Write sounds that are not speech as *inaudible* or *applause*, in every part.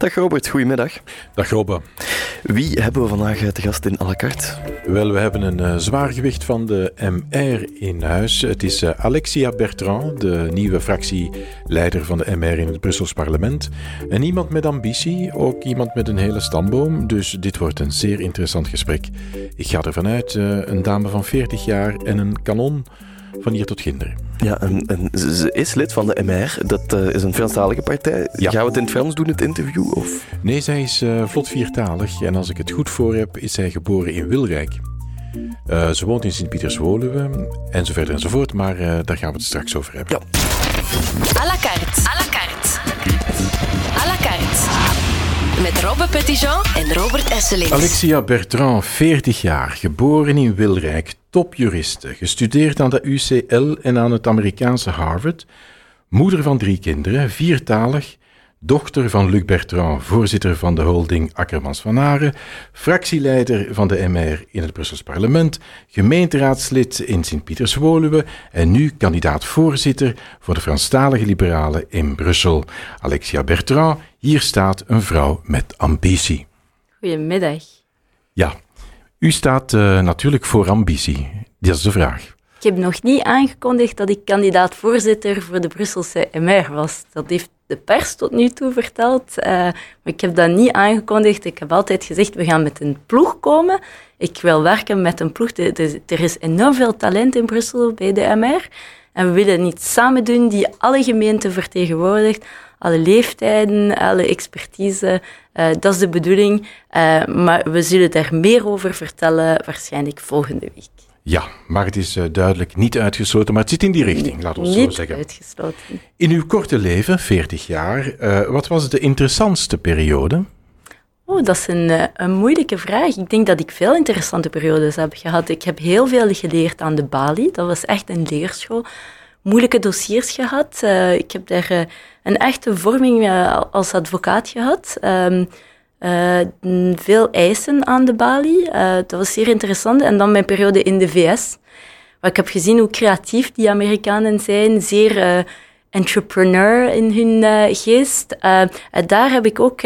Dag Robert, goedemiddag. Dag Robbe. Wie hebben we vandaag te gast in à la carte? Wel, we hebben een uh, zwaargewicht van de MR in huis. Het is uh, Alexia Bertrand, de nieuwe fractieleider van de MR in het Brussels parlement. En iemand met ambitie, ook iemand met een hele stamboom. Dus dit wordt een zeer interessant gesprek. Ik ga ervan uit, uh, een dame van 40 jaar en een kanon van hier tot ginder. Ja, en, en, ze is lid van de MR. Dat uh, is een Franstalige partij. Ja. Gaan we het in het Frans doen, het interview? Of? Nee, zij is uh, vlot viertalig. En als ik het goed voor heb, is zij geboren in Wilrijk. Uh, ze woont in Sint-Pieters-Woluwe en zo verder enzovoort. Maar daar gaan we het straks over hebben. Ja. À la carte. À la carte. À la carte. Met Robbe Petitjean en Robert Esselink. Alexia Bertrand, 40 jaar, geboren in Wilrijk, topjuriste, gestudeerd aan de UCL en aan het Amerikaanse Harvard, moeder van drie kinderen, viertalig, dochter van Luc Bertrand, voorzitter van de holding Akkermans van Aren, fractieleider van de MR in het Brussels parlement, gemeenteraadslid in Sint-Pieters-Woluwe en nu kandidaat-voorzitter voor de Franstalige Liberalen in Brussel. Alexia Bertrand, hier staat een vrouw met ambitie. Goedemiddag. Ja, u staat uh, natuurlijk voor ambitie. Dat is de vraag. Ik heb nog niet aangekondigd dat ik kandidaat-voorzitter voor de Brusselse MR was. Dat heeft de pers tot nu toe verteld. Uh, maar ik heb dat niet aangekondigd. Ik heb altijd gezegd, we gaan met een ploeg komen. Ik wil werken met een ploeg. Er is enorm veel talent in Brussel bij de MR. En we willen iets samen doen die alle gemeenten vertegenwoordigt. Alle leeftijden, alle expertise. Uh, dat is de bedoeling. Uh, maar we zullen daar meer over vertellen waarschijnlijk volgende week. Ja, maar het is uh, duidelijk niet uitgesloten, maar het zit in die richting, laten we het niet zo zeggen. uitgesloten. In uw korte leven, 40 jaar, wat was de interessantste periode? Oh, dat is een, een moeilijke vraag. Ik denk dat ik veel interessante periodes heb gehad. Ik heb heel veel geleerd aan de Bali. Dat was echt een leerschool. Moeilijke dossiers gehad. ik heb daar een echte vorming als advocaat gehad. Uh, veel eisen aan de balie. Dat was zeer interessant. En dan mijn periode in de VS. Waar ik heb gezien hoe creatief die Amerikanen zijn. Zeer entrepreneur in hun geest. daar heb ik ook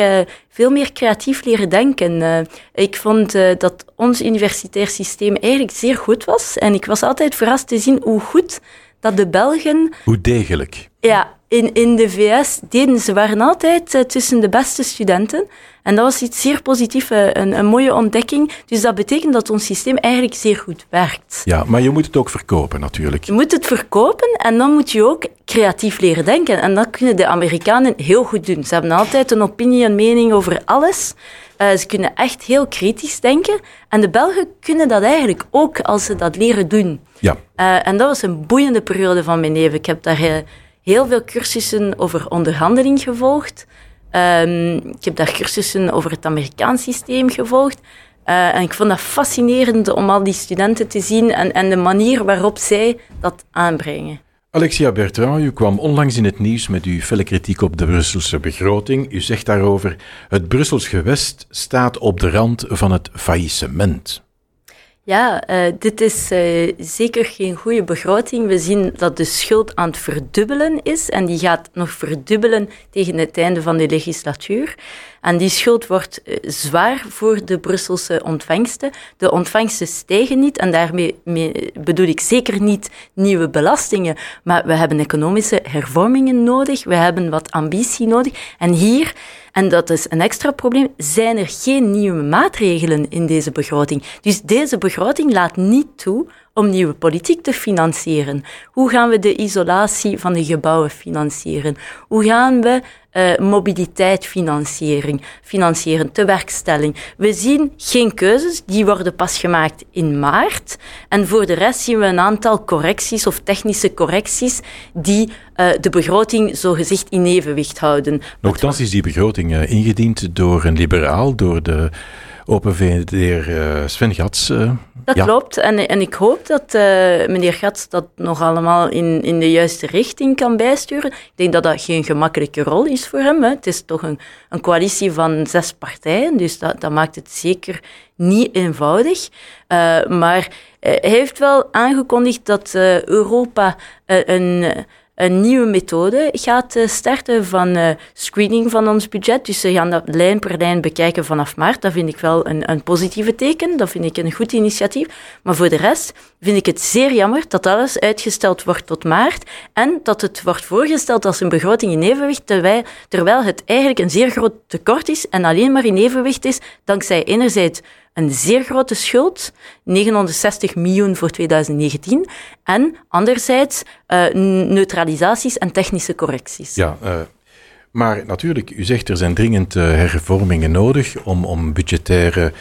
veel meer creatief leren denken. ik vond dat ons universitair systeem eigenlijk zeer goed was. En ik was altijd verrast te zien hoe goed dat de Belgen... Hoe degelijk. Ja, in, in de VS deden ze waren altijd uh, tussen de beste studenten. En dat was iets zeer positiefs, een, een mooie ontdekking. Dus dat betekent dat ons systeem eigenlijk zeer goed werkt. Ja, maar je moet het ook verkopen natuurlijk. Je moet het verkopen en dan moet je ook creatief leren denken. En dat kunnen de Amerikanen heel goed doen. Ze hebben altijd een opinie, een mening over alles. Uh, ze kunnen echt heel kritisch denken. En de Belgen kunnen dat eigenlijk ook als ze dat leren doen. Ja. Uh, en dat was een boeiende periode van mijn leven. Ik heb daar uh, heel veel cursussen over onderhandeling gevolgd. Um, ik heb daar cursussen over het Amerikaans systeem gevolgd. En ik vond dat fascinerend om al die studenten te zien en, en de manier waarop zij dat aanbrengen. Alexia Bertrand, u kwam onlangs in het nieuws met uw felle kritiek op de Brusselse begroting. U zegt daarover: het Brussels gewest staat op de rand van het faillissement. Ja, uh, dit is uh, zeker geen goede begroting. We zien dat de schuld aan het verdubbelen is en die gaat nog verdubbelen tegen het einde van de legislatuur. En die schuld wordt uh, zwaar voor de Brusselse ontvangsten. De ontvangsten stijgen niet en daarmee mee bedoel ik zeker niet nieuwe belastingen, maar we hebben economische hervormingen nodig, we hebben wat ambitie nodig. En hier en dat is een extra probleem, zijn er geen nieuwe maatregelen in deze begroting. Dus deze begroting laat niet toe om nieuwe politiek te financieren. Hoe gaan we de isolatie van de gebouwen financieren? Hoe gaan we uh, mobiliteit financiering, financieren, tewerkstelling? We zien geen keuzes, die worden pas gemaakt in maart. En voor de rest zien we een aantal correcties of technische correcties die uh, de begroting zogezegd in evenwicht houden. Nochtans is die begroting uh, ingediend door een liberaal, door de Open VND Sven Gats. Dat ja. klopt. En, en ik hoop dat uh, meneer Gats dat nog allemaal in, in de juiste richting kan bijsturen. Ik denk dat dat geen gemakkelijke rol is voor hem. Hè. Het is toch een, een coalitie van zes partijen, dus dat, dat maakt het zeker niet eenvoudig. Uh, maar uh, hij heeft wel aangekondigd dat Europa een een nieuwe methode gaat uh, starten van uh, screening van ons budget. Dus ze gaan dat lijn per lijn bekijken vanaf maart. Dat vind ik wel een, een positieve teken. Dat vind ik een goed initiatief. Maar voor de rest vind ik het zeer jammer dat alles uitgesteld wordt tot maart en dat het wordt voorgesteld als een begroting in evenwicht, terwijl, terwijl het eigenlijk een zeer groot tekort is en alleen maar in evenwicht is dankzij enerzijds een zeer grote schuld, 960 miljoen voor 2019, en anderzijds uh, neutralisaties en technische correcties. Ja, uh, maar natuurlijk, u zegt er zijn dringend uh, hervormingen nodig om, om budgettaire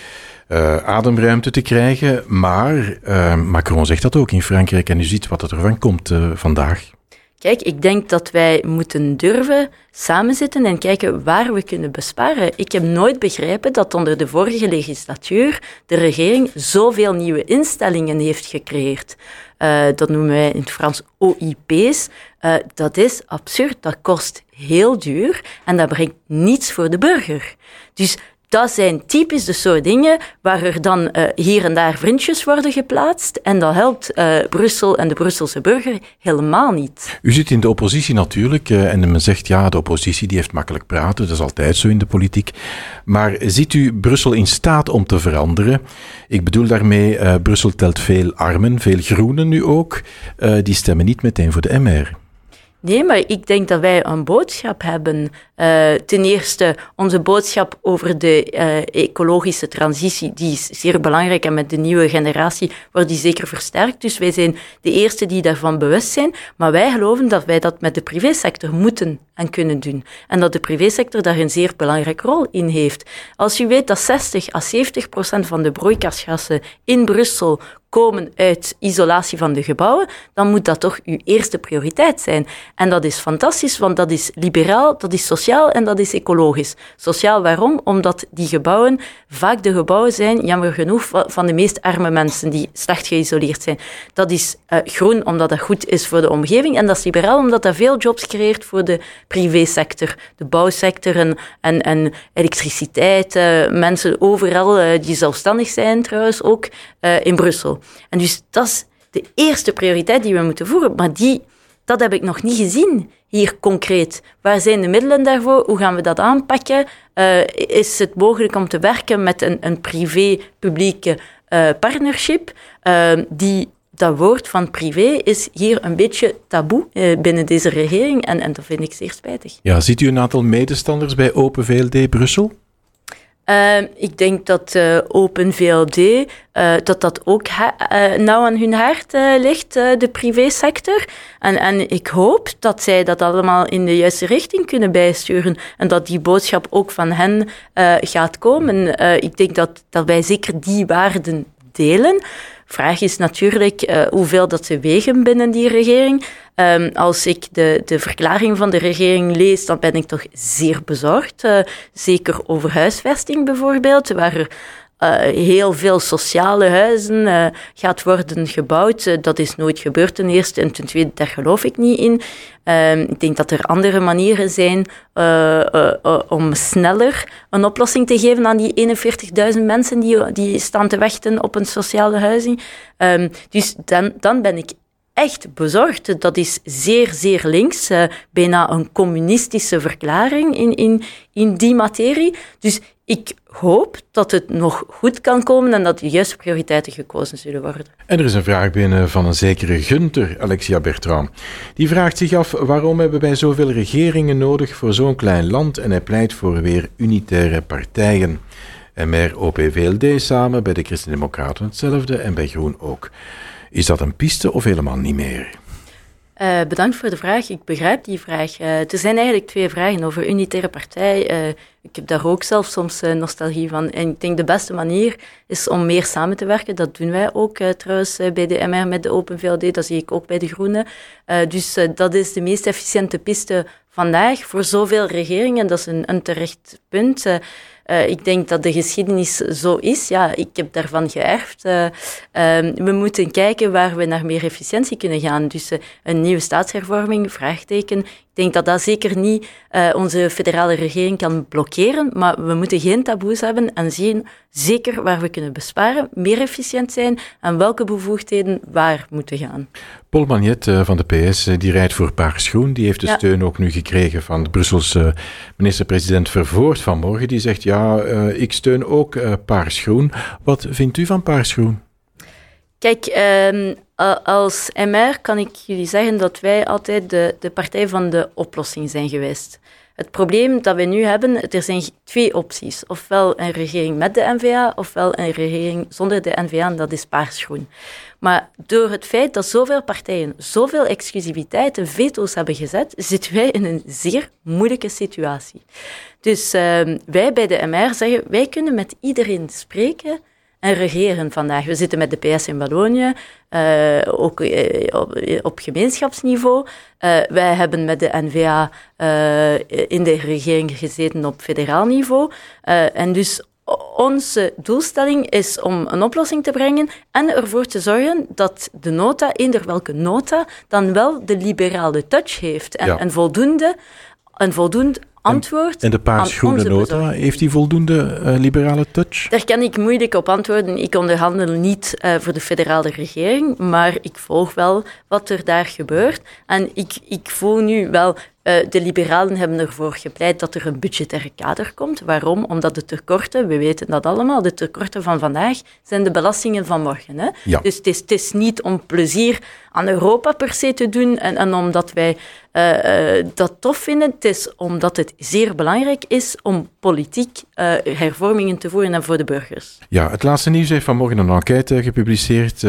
ademruimte te krijgen, maar Macron zegt dat ook in Frankrijk en u ziet wat er van komt vandaag. Kijk, ik denk dat wij moeten durven samenzitten en kijken waar we kunnen besparen. Ik heb nooit begrepen dat onder de vorige legislatuur de regering zoveel nieuwe instellingen heeft gecreëerd. Uh, dat noemen wij in het Frans OIP's. Uh, dat is absurd, dat kost heel duur en dat brengt niets voor de burger. Dus dat zijn typisch de soort dingen waar er dan uh, hier en daar vriendjes worden geplaatst. En dat helpt uh, Brussel en de Brusselse burger helemaal niet. U zit in de oppositie natuurlijk uh, en men zegt ja, de oppositie die heeft makkelijk praten. Dat is altijd zo in de politiek. Maar ziet u Brussel in staat om te veranderen? Ik bedoel daarmee, Brussel telt veel armen, veel groenen nu ook. die stemmen niet meteen voor de MR. Nee, maar ik denk dat wij een boodschap hebben. Uh, ten eerste, onze boodschap over de uh, ecologische transitie, die is zeer belangrijk en met de nieuwe generatie wordt die zeker versterkt. Dus wij zijn de eerste die daarvan bewust zijn. Maar wij geloven dat wij dat met de privésector moeten en kunnen doen. En dat de privésector daar een zeer belangrijke rol in heeft. Als u weet dat 60 à 70 procent van de broeikasgassen in Brussel komen uit isolatie van de gebouwen, dan moet dat toch uw eerste prioriteit zijn. En dat is fantastisch, want dat is liberaal, dat is sociaal en dat is ecologisch. Sociaal waarom? Omdat die gebouwen vaak de gebouwen zijn, jammer genoeg, van de meest arme mensen die slecht geïsoleerd zijn. Dat is uh, groen omdat dat goed is voor de omgeving en dat is liberaal omdat dat veel jobs creëert voor de privésector, de bouwsector en, en, elektriciteit, uh, mensen overal uh, die zelfstandig zijn trouwens, ook in Brussel. En dus dat is de eerste prioriteit die we moeten voeren, maar die, dat heb ik nog niet gezien hier concreet. Waar zijn de middelen daarvoor? Hoe gaan we dat aanpakken? Uh, is het mogelijk om te werken met een, een privé-publieke uh, partnership uh, die dat woord van privé is hier een beetje taboe binnen deze regering en, en dat vind ik zeer spijtig. Ja, ziet u een aantal medestanders bij Open VLD Brussel? Uh, ik denk dat uh, Open VLD, uh, dat dat ook nauw aan hun hart ligt, de privésector. En, en ik hoop dat zij dat allemaal in de juiste richting kunnen bijsturen en dat die boodschap ook van hen gaat komen. ik denk dat, dat wij zeker die waarden delen. Vraag is natuurlijk uh, hoeveel dat ze wegen binnen die regering. Um, als ik de, de verklaring van de regering lees, dan ben ik toch zeer bezorgd. Uh, zeker over huisvesting bijvoorbeeld, waar er heel veel sociale huizen uh, gaat worden gebouwd. Uh, dat is nooit gebeurd ten eerste. En ten tweede, daar geloof ik niet in. Ehm, ik denk dat er andere manieren zijn om sneller een oplossing te geven aan die 41.000 mensen die, die staan te wachten op een sociale huizing. Um, dus dan, dan ben ik echt bezorgd. Dat is zeer, zeer links, bijna een communistische verklaring in, in, in die materie. Dus ik hoop dat het nog goed kan komen en dat de juiste prioriteiten gekozen zullen worden. En er is een vraag binnen van een zekere Gunter, Alexia Bertram. Die vraagt zich af waarom hebben wij zoveel regeringen nodig voor zo'n klein land en hij pleit voor weer unitaire partijen. MR, OPVLD samen, bij de Christen-Democraten hetzelfde en bij Groen ook. Is dat een piste of helemaal niet meer? Uh, bedankt voor de vraag. Ik begrijp die vraag. Er zijn eigenlijk twee vragen over unitaire partij. Uh, ik heb daar ook zelf soms nostalgie van. En ik denk de beste manier is om meer samen te werken. Dat doen wij ook trouwens bij de MR met de Open VLD. Dat zie ik ook bij de Groenen. dus dat is de meest efficiënte piste vandaag voor zoveel regeringen. Dat is een, een terecht punt. Uh, ik denk dat de geschiedenis zo is. Ja, ik heb daarvan geërfd. Uh, we moeten kijken waar we naar meer efficiëntie kunnen gaan. Dus uh, een nieuwe staatshervorming, vraagteken. Denk dat dat zeker niet uh, onze federale regering kan blokkeren, maar we moeten geen taboes hebben en zien zeker waar we kunnen besparen, meer efficiënt zijn en welke bevoegdheden waar moeten gaan. Paul Magnet uh, van de PS, uh, die rijdt voor Paars Groen. Die heeft de ja. steun ook nu gekregen van de Brusselse minister-president Vervoort vanmorgen. Die zegt, ja, ik steun ook Paars Groen. Wat vindt u van Paars Groen? Kijk, um, als MR kan ik jullie zeggen dat wij altijd de, de partij van de oplossing zijn geweest. Het probleem dat we nu hebben, er zijn twee opties. Ofwel een regering met de NVA, ofwel een regering zonder de NVA, en dat is paarsgroen. Maar door het feit dat zoveel partijen zoveel exclusiviteit en veto's hebben gezet, zitten wij in een zeer moeilijke situatie. Dus uh, wij bij de MR zeggen, wij kunnen met iedereen spreken en regeren vandaag. We zitten met de PS in Wallonië, uh, ook uh, op, op, gemeenschapsniveau. Uh, wij hebben met de NVA in de regering gezeten op federaal niveau. en dus onze doelstelling is om een oplossing te brengen en ervoor te zorgen dat de nota, eender welke nota, dan wel de liberale touch heeft en, ja. en voldoende, een voldoende antwoord. En, de paars-groene nota, heeft die voldoende uh, liberale touch? Daar kan ik moeilijk op antwoorden. Ik onderhandel niet uh, voor de federale regering, maar ik volg wel wat er daar gebeurt. En ik, ik voel nu wel de liberalen hebben ervoor gepleit dat er een budgetaire kader komt. Waarom? Omdat de tekorten, we weten dat allemaal, de tekorten van vandaag zijn de belastingen van morgen. Hè? Ja. Dus het is, het is, niet om plezier aan Europa per se te doen en, en omdat wij uh, uh, dat tof vinden. Het is omdat het zeer belangrijk is om politiek hervormingen te voeren en voor de burgers. Ja, het laatste nieuws heeft vanmorgen een enquête gepubliceerd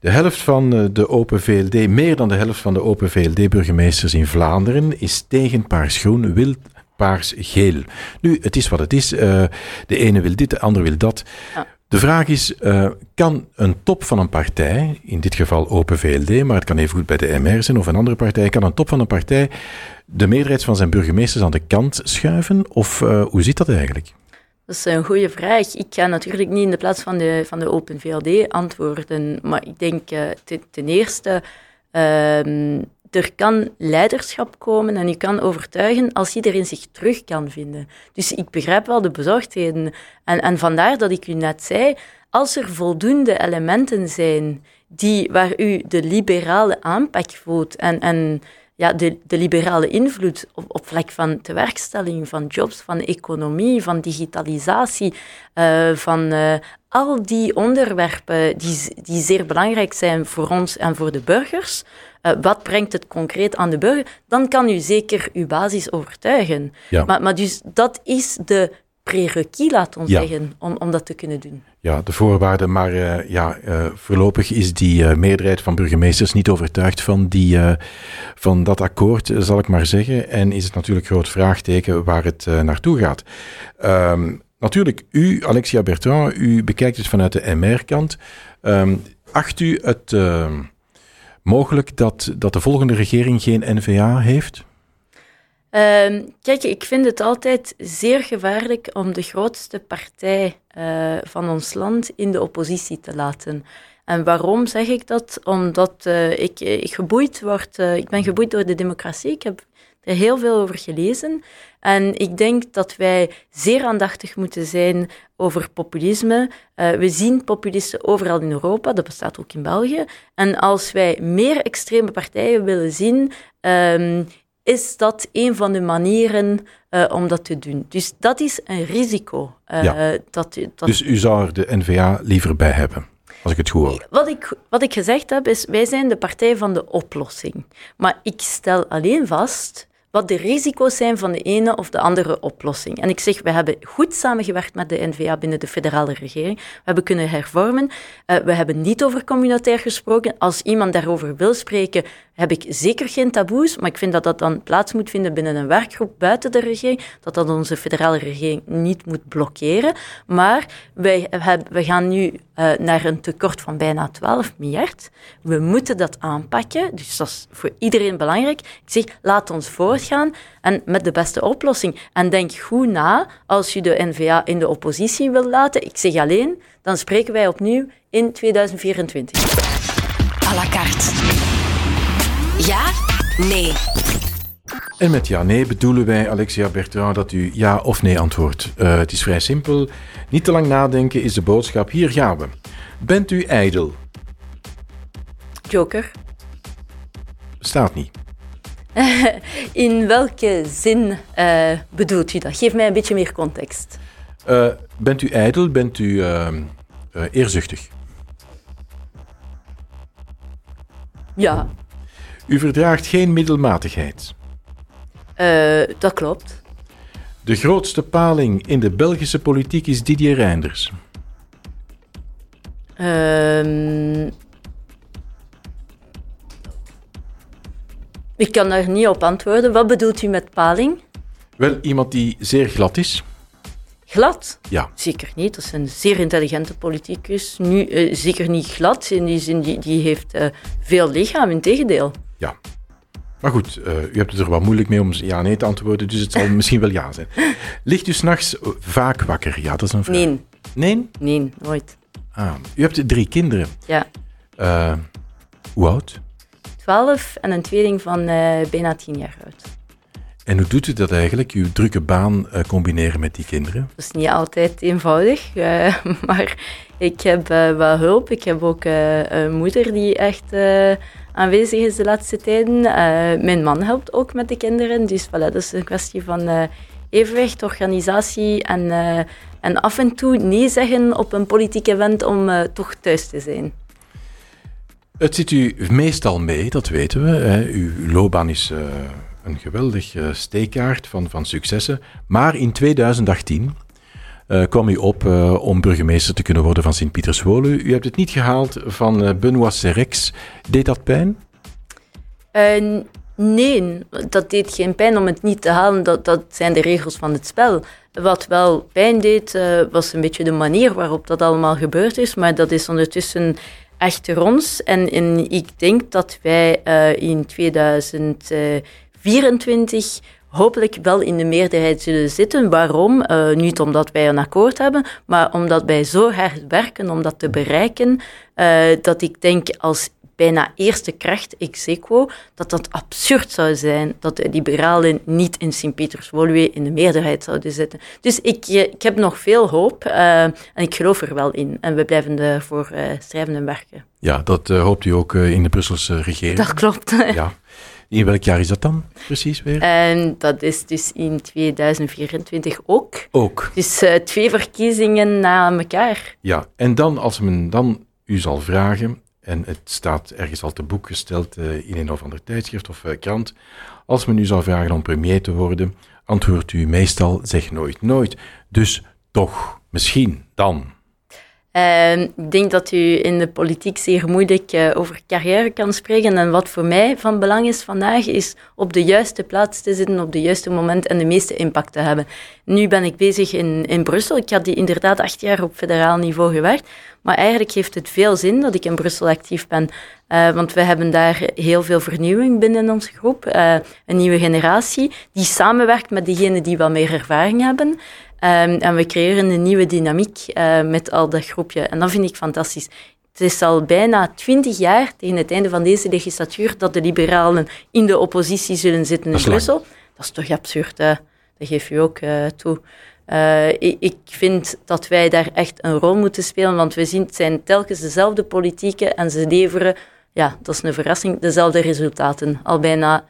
de helft van eh, de Open VLD, meer dan de helft van de Open VLD-burgemeesters in Vlaanderen is tegen paars-groen, wil paars-geel. Nu, het is wat het is. Uh, de ene wil dit, de andere wil dat. Ja. De vraag is, uh, kan een top van een partij, in dit geval Open VLD, maar het kan even goed bij de MR zijn of een andere partij, kan een top van een partij de meerderheid van zijn burgemeesters aan de kant schuiven? Of uh, hoe zit dat eigenlijk? Dat is een goede vraag. Ik ga natuurlijk niet in de plaats van de, van de Open VLD antwoorden, maar ik denk uh, ten, eerste, uh, er kan leiderschap komen en je kan overtuigen als iedereen zich terug kan vinden. Dus ik begrijp wel de bezorgdheden. En, en vandaar dat ik u net zei, als er voldoende elementen zijn die, waar u de liberale aanpak voelt en, en ja, de, de liberale invloed op, op vlak van tewerkstelling, van jobs, van economie, van digitalisatie, uh, van uh, al die onderwerpen die, die zeer belangrijk zijn voor ons en voor de burgers. Uh, wat brengt het concreet aan de burger? Dan kan u zeker uw basis overtuigen. Ja. Maar, maar dus dat is de prerequis, laat ons ja. zeggen, om, om dat te kunnen doen. Ja, de voorwaarden, maar uh, ja, uh, voorlopig is die uh, meerderheid van burgemeesters niet overtuigd van, die, van dat akkoord, zal ik maar zeggen. En is het natuurlijk een groot vraagteken waar het naartoe gaat. Um, natuurlijk, u, Alexia Bertrand, u bekijkt het vanuit de MR-kant. Um, acht u het ehm, mogelijk dat, dat de volgende regering geen NVA heeft? Uh, kijk, ik vind het altijd zeer gevaarlijk om de grootste partij uh, van ons land in de oppositie te laten. En waarom zeg ik dat? Omdat uh, ik, ik, geboeid word, ik ben geboeid door de democratie. Ik heb er heel veel over gelezen. En ik denk dat wij zeer aandachtig moeten zijn over populisme. we zien populisten overal in Europa, dat bestaat ook in België. En als wij meer extreme partijen willen zien, um, is dat een van de manieren uh, om dat te doen. Dus dat is een risico. Uh, ja. dat, dat... Dus u zou er de NVA liever bij hebben? Als ik het goed hoor. Wat ik, wat ik gezegd heb, is wij zijn de partij van de oplossing. Maar ik stel alleen vast wat de risico's zijn van de ene of de andere oplossing. En ik zeg, we hebben goed samengewerkt met de NVA binnen de federale regering. We hebben kunnen hervormen. Uh, we hebben niet over communautair gesproken. Als iemand daarover wil spreken, heb ik zeker geen taboes, maar ik vind dat dat dan plaats moet vinden binnen een werkgroep buiten de regering, dat dat onze federale regering niet moet blokkeren. Maar wij, we gaan nu uh, naar een tekort van bijna 12 miljard. We moeten dat aanpakken, dus dat is voor iedereen belangrijk. Ik zeg, laat ons en met de beste oplossing. En denk goed na als je de NVA in de oppositie wil laten. Ik zeg alleen, dan spreken wij opnieuw in 2024. À la carte. Ja? Nee. En met ja-nee bedoelen wij, Alexia Bertrand, dat u ja of nee antwoordt. Uh, het is vrij simpel. Niet te lang nadenken is de boodschap. Hier gaan we. Bent u ijdel? Joker. Staat niet. *laughs* In welke zin uh, bedoelt u dat? Geef mij een beetje meer context. Uh, bent u ijdel? Bent u eerzuchtig? Ja. U verdraagt geen middelmatigheid. Dat klopt. De grootste paling in de Belgische politiek is Didier Reinders. Uh, ik kan daar niet op antwoorden. Wat bedoelt u met paling? Wel, iemand die zeer glad is. Glad? Ja. Zeker niet. Dat is een zeer intelligente politicus. Nu, uh, zeker niet glad. In die zin, die, die heeft uh, veel lichaam, in tegendeel. Ja. Maar goed, uh, u hebt het er wat moeilijk mee om ja nee te antwoorden, dus het zal *laughs* misschien wel ja zijn. Ligt u s'nachts vaak wakker? Ja, dat is een vraag. Nee. Nee? Nee, nooit. Ah, u hebt drie kinderen. Ja. Uh, hoe oud? Twaalf en een tweeling van uh, bijna tien jaar oud. En hoe doet u dat eigenlijk, uw drukke baan uh, combineren met die kinderen? Dat is niet altijd eenvoudig, *laughs* maar ik heb wel hulp. Ik heb ook een moeder die echt aanwezig is de laatste tijden. Mijn man helpt ook met de kinderen. Dus voilà, dat is een kwestie van evenwicht, organisatie en, en af en toe nee zeggen op een politiek event om toch thuis te zijn. Het zit u meestal mee, dat weten we. Hè. Uw loopbaan is een geweldig steekkaart van, van successen. Maar in 2018 uh, kwam u op uh, om burgemeester te kunnen worden van Sint-Pieterswolu. U hebt het niet gehaald van uh, Benoît Serex. Deed dat pijn? nee, dat deed geen pijn om het niet te halen. Dat, dat zijn de regels van het spel. Wat wel pijn deed, was een beetje de manier waarop dat allemaal gebeurd is. Maar dat is ondertussen echt rons. En, en ik denk dat wij in 2024 hopelijk wel in de meerderheid zullen zitten. Waarom? Uh, niet omdat wij een akkoord hebben, maar omdat wij zo hard werken om dat te bereiken, uh, dat ik denk als bijna eerste kracht ex aequo, dat dat absurd zou zijn dat de liberalen niet in Sint-Peters-Woluwe in de meerderheid zouden zitten. Dus ik, eh, ik heb nog veel hoop uh, en ik geloof er wel in. En we blijven ervoor uh, strijven en werken. Ja, dat hoopt u ook in de Brusselse regering. Dat klopt. *laughs* Ja. In welk jaar is dat dan precies weer? En dat is dus in 2024 ook. Ook. Dus uh, twee verkiezingen na elkaar. Ja, en dan als men dan u zal vragen, en het staat ergens al te boek gesteld uh, in een of ander tijdschrift of uh, krant, als men u zal vragen om premier te worden, antwoordt u meestal zeg nooit nooit. Dus toch, misschien, dan. Uh, ik denk dat u in de politiek zeer moeilijk uh, over carrière kan spreken. En wat voor mij van belang is vandaag, is op de juiste plaats te zitten, op de juiste moment en de meeste impact te hebben. Nu ben ik bezig in, in Brussel. Ik had die inderdaad acht jaar op federaal niveau gewerkt. Maar eigenlijk heeft het veel zin dat ik in Brussel actief ben. Uh, want we hebben daar heel veel vernieuwing binnen onze groep. Uh, een nieuwe generatie die samenwerkt met diegenen die wat meer ervaring hebben. Um, en we creëren een nieuwe dynamiek uh, met al dat groepje. En dat vind ik fantastisch. Het is al bijna twintig jaar, tegen het einde van deze legislatuur, dat de liberalen in de oppositie zullen zitten in Brussel. Dat is toch absurd, hè? dat geef je ook uh, toe. Uh, ik, ik, vind dat wij daar echt een rol moeten spelen, want we zien het zijn telkens dezelfde politieken en ze leveren, ja, dat is een verrassing, dezelfde resultaten, al bijna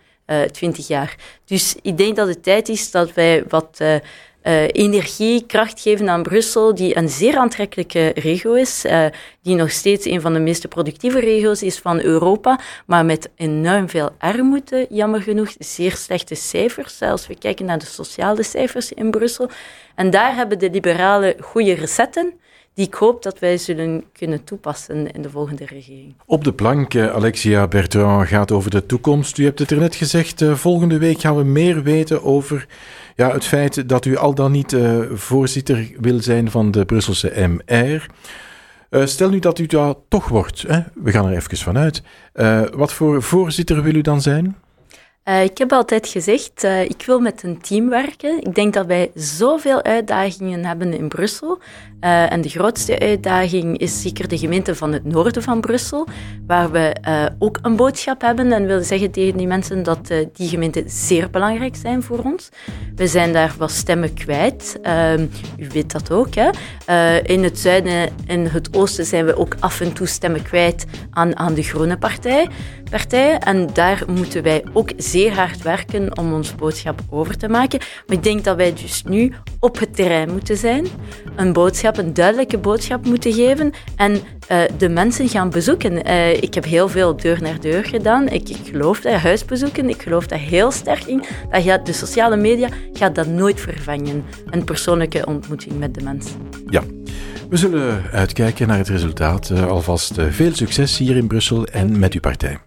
twintig jaar. Dus ik denk dat het tijd is dat wij wat uh, energie, kracht geven aan Brussel, die een zeer aantrekkelijke regio is, uh, die nog steeds een van de meest productieve regio's is van Europa, maar met enorm veel armoede, jammer genoeg, zeer slechte cijfers, als we kijken naar de sociale cijfers in Brussel. En daar hebben de liberalen goede recetten die ik hoop dat wij zullen kunnen toepassen in de volgende regering. Op de plank, Alexia Bertrand, gaat over de toekomst. U hebt het er net gezegd, volgende week gaan we meer weten over ja, het feit dat u al dan niet uh, voorzitter wil zijn van de Brusselse MR. Stel nu dat u dat toch wordt, hè? we gaan er even vanuit. Uh, wat voor voorzitter wil u dan zijn? Uh, ik heb altijd gezegd, uh, ik wil met een team werken. Ik denk dat wij zoveel uitdagingen hebben in Brussel. Uh, en de grootste uitdaging is zeker de gemeente van het noorden van Brussel, waar we ook een boodschap hebben en willen zeggen tegen die mensen dat die gemeenten zeer belangrijk zijn voor ons. We zijn daar wat stemmen kwijt. Ehm, u weet dat ook. Hè? in het zuiden en het oosten zijn we ook af en toe stemmen kwijt aan, aan de Groene Partij. partij. En daar moeten wij ook hard werken om onze boodschap over te maken. Maar ik denk dat wij dus nu op het terrein moeten zijn, een boodschap, een duidelijke boodschap moeten geven en uh, de mensen gaan bezoeken. Uh, ik heb heel veel deur naar deur gedaan. Ik, ik geloof dat huisbezoeken, ik geloof daar heel sterk in. Dat gaat, de sociale media gaat dat nooit vervangen, een persoonlijke ontmoeting met de mensen. Ja. We zullen uitkijken naar het resultaat. Uh, alvast veel succes hier in Brussel en met uw partij.